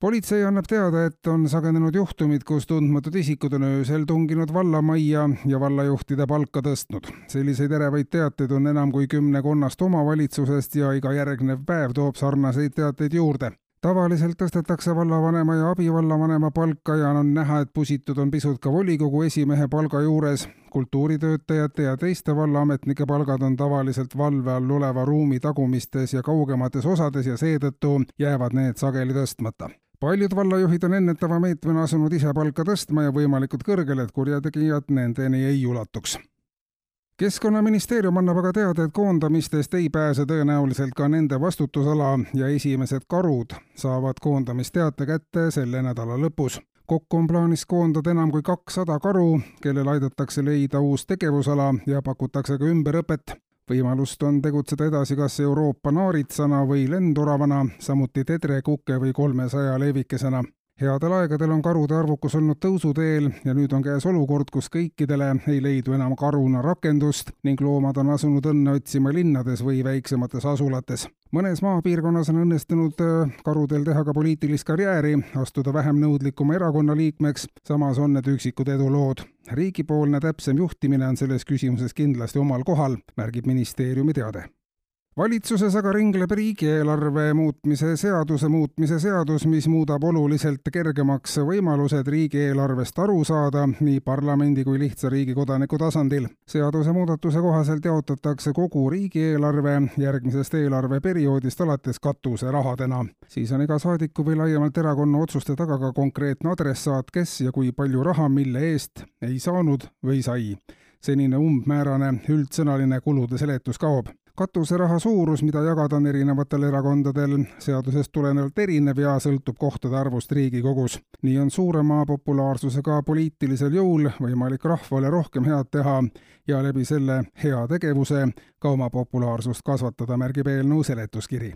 politsei annab teada, et on sagenenud juhtumid, kus tundmatud isikud on öösel tunginud vallamajja ja vallajuhtide palka tõstnud. selliseid ärevaid teateid on enam kui kümnekonnast omavalitsusest ja iga järgnev päev toob sarnaseid teateid juurde tavaliselt tõstetakse vallavanema ja abivallavanema palka ja on näha, et pusitud on pisut ka volikogu esimehe palga juures. kultuuritöötajate ja teiste vallaametnike palgad on tavaliselt valve all oleva ruumi tagumistes ja kaugemates osades ja seetõttu jäävad need sageli tõstmata paljud vallajuhid on ennetava meetmena asunud ise palka tõstma ja võimalikult kõrgele, et kurjategijad nendeni ei ulatuks. keskkonnaministeerium annab aga teada, et koondamistest ei pääse tõenäoliselt ka nende vastutusala ja esimesed karud saavad koondamisteate kätte selle nädala lõpus kokku on plaanis koondada enam kui kakssada karu, kellel aidatakse leida uus tegevusala ja pakutakse ka ümberõpet võimalust on tegutseda edasi kas Euroopa naaritsana või lendoravana, samuti tedre, kuke või kolmesaja leevikesena. Headel aegadel on karude arvukus olnud tõusuteel ja nüüd on käes olukord, kus kõikidele ei leidu enam karuna rakendust ning loomad on asunud õnne otsima linnades või väiksemates asulates mõnes maapiirkonnas on õnnestunud äh, karudel teha ka poliitilist karjääri, astuda vähem nõudlikuma erakonna liikmeks, samas on need üksikud edulood. riigipoolne täpsem juhtimine on selles küsimuses kindlasti omal kohal, märgib ministeeriumi teade valitsuses aga ringleb riigieelarve muutmise seaduse muutmise seadus, mis muudab oluliselt kergemaks võimalused riigieelarvest aru saada nii parlamendi kui lihtsa riigi kodaniku tasandil. seadusemuudatuse kohaselt jaotatakse kogu riigieelarve järgmisest eelarveperioodist alates katuserahadena. siis on iga saadiku või laiemalt erakonna otsuste taga ka konkreetne adressaat, kes ja kui palju raha mille eest ei saanud või sai senine umbmäärane üldsõnaline kulude seletus kaob katuseraha suurus, mida jagada on erinevatel erakondadel seadusest tulenevalt erinev ja sõltub kohtade arvust Riigikogus. nii on suurema populaarsusega poliitilisel jõul võimalik rahvale rohkem head teha ja läbi selle heategevuse ka oma populaarsust kasvatada, märgib eelnõu seletuskiri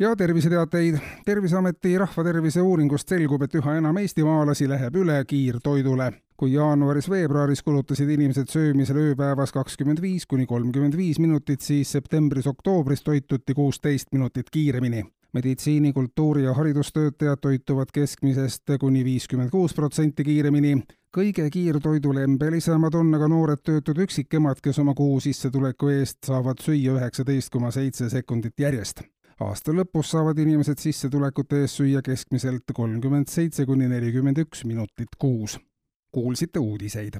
ja terviseteateid. terviseameti rahvatervise uuringust selgub, et üha enam eestimaalasi läheb üle kiirtoidule kui jaanuaris-veebruaris kulutasid inimesed söömisele ööpäevas kakskümmend viis kuni kolmkümmend viis minutit, siis septembris-oktoobris toituti kuusteist minutit kiiremini. meditsiini, kultuuri ja haridustöötajad toituvad keskmisest kuni viiskümmend kuus protsenti kiiremini. kõige kiirtoidulembelisemad on aga noored töötud üksikemad, kes oma kuu sissetuleku eest saavad süüa üheksateist koma seitse sekundit järjest aasta lõpus saavad inimesed sissetulekute eest süüa keskmiselt kolmkümmend seitse kuni nelikümmend üks minutit kuus kuulsite uudiseid